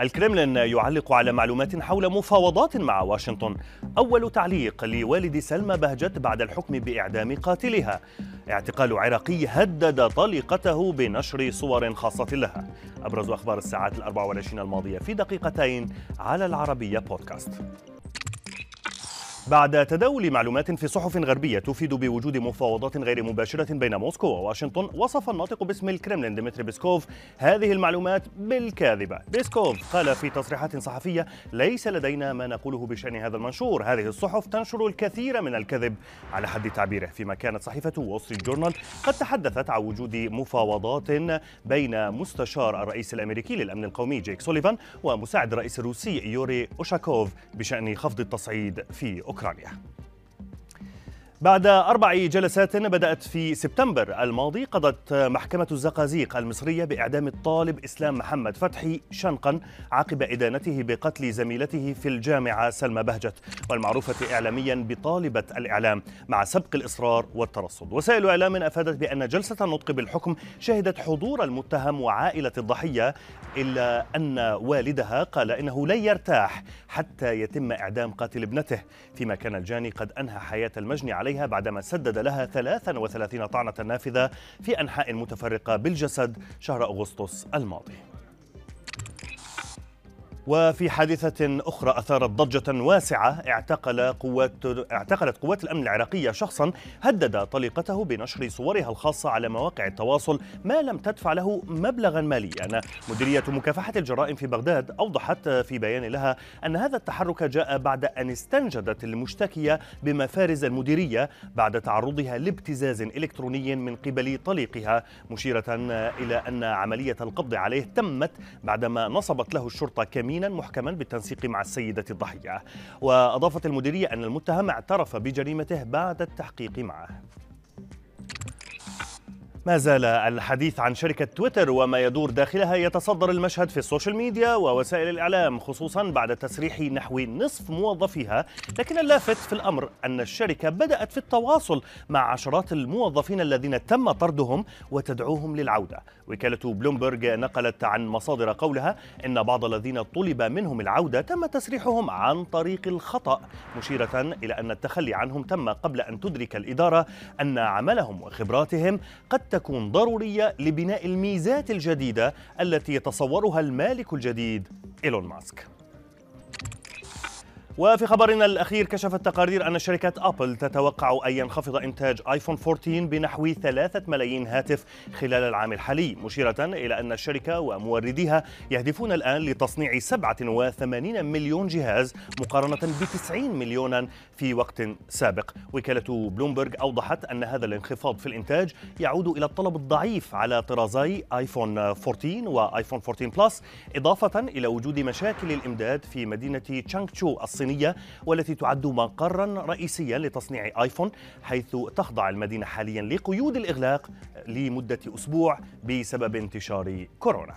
الكرملين يعلق على معلومات حول مفاوضات مع واشنطن. أول تعليق لوالد سلمى بهجت بعد الحكم بإعدام قاتلها. اعتقال عراقي هدد طليقته بنشر صور خاصة لها. أبرز أخبار الساعات الأربع والعشرين الماضية في دقيقتين على العربية بودكاست. بعد تداول معلومات في صحف غربية تفيد بوجود مفاوضات غير مباشرة بين موسكو وواشنطن وصف الناطق باسم الكرملين ديمتري بيسكوف هذه المعلومات بالكاذبة. بيسكوف قال في تصريحات صحفية ليس لدينا ما نقوله بشأن هذا المنشور. هذه الصحف تنشر الكثير من الكذب. على حد تعبيره فيما كانت صحيفة وول ستريت جورنال قد تحدثت عن وجود مفاوضات بين مستشار الرئيس الأمريكي للأمن القومي جيك سوليفان ومساعد الرئيس الروسي يوري أوشاكوف بشأن خفض التصعيد في أوكرانيا. بعد أربع جلسات بدأت في سبتمبر الماضي قضت محكمة الزقازيق المصرية بإعدام الطالب إسلام محمد فتحي شنقا عقب إدانته بقتل زميلته في الجامعة سلمى بهجت والمعروفة إعلاميا بطالبة الإعلام مع سبق الإصرار والترصد. وسائل إعلام أفادت بأن جلسة النطق بالحكم شهدت حضور المتهم وعائلة الضحية إلا أن والدها قال إنه لن يرتاح حتى يتم إعدام قاتل ابنته. فيما كان الجاني قد أنهى حياة المجني عليه عليها بعدما سدد لها 33 طعنة نافذة في أنحاء متفرقة بالجسد شهر أغسطس الماضي. وفي حادثة أخرى أثارت ضجة واسعة اعتقل قوات اعتقلت قوات الأمن العراقية شخصا هدد طليقته بنشر صورها الخاصة على مواقع التواصل ما لم تدفع له مبلغا ماليا. مديرية مكافحة الجرائم في بغداد أوضحت في بيان لها أن هذا التحرك جاء بعد أن استنجدت المشتكية بمفارز المديرية بعد تعرضها لابتزاز إلكتروني من قبل طليقها مشيرة إلى أن عملية القبض عليه تمت بعدما نصبت له الشرطة كمينا محكما بالتنسيق مع السيدة الضحية. وأضافت المديرية أن المتهم اعترف بجريمته بعد التحقيق معه. ما زال الحديث عن شركة تويتر وما يدور داخلها يتصدر المشهد في السوشيال ميديا ووسائل الإعلام خصوصا بعد تسريح نحو نصف موظفيها. لكن اللافت في الأمر أن الشركة بدأت في التواصل مع عشرات الموظفين الذين تم طردهم وتدعوهم للعودة. وكالة بلومبرج نقلت عن مصادر قولها إن بعض الذين طلب منهم العودة تم تسريحهم عن طريق الخطأ مشيرة إلى أن التخلي عنهم تم قبل أن تدرك الإدارة أن عملهم وخبراتهم قد تكون ضرورية لبناء الميزات الجديدة التي يتصورها المالك الجديد إيلون ماسك. وفي خبرنا الأخير كشفت تقارير أن شركة أبل تتوقع أن ينخفض إنتاج آيفون 14 بنحو 3 ملايين هاتف خلال العام الحالي مشيرة إلى أن الشركة ومورديها يهدفون الآن لتصنيع 87 مليون جهاز مقارنة ب 90 مليونا في وقت سابق. وكالة بلومبرغ أوضحت أن هذا الانخفاض في الإنتاج يعود إلى الطلب الضعيف على طرازي آيفون 14 وآيفون 14 بلس إضافة إلى وجود مشاكل الإمداد في مدينة تشانغتشو الصينية. الصينية والتي تعد مقرا رئيسيا لتصنيع آيفون حيث تخضع المدينة حاليا لقيود الإغلاق لمدة أسبوع بسبب انتشار كورونا.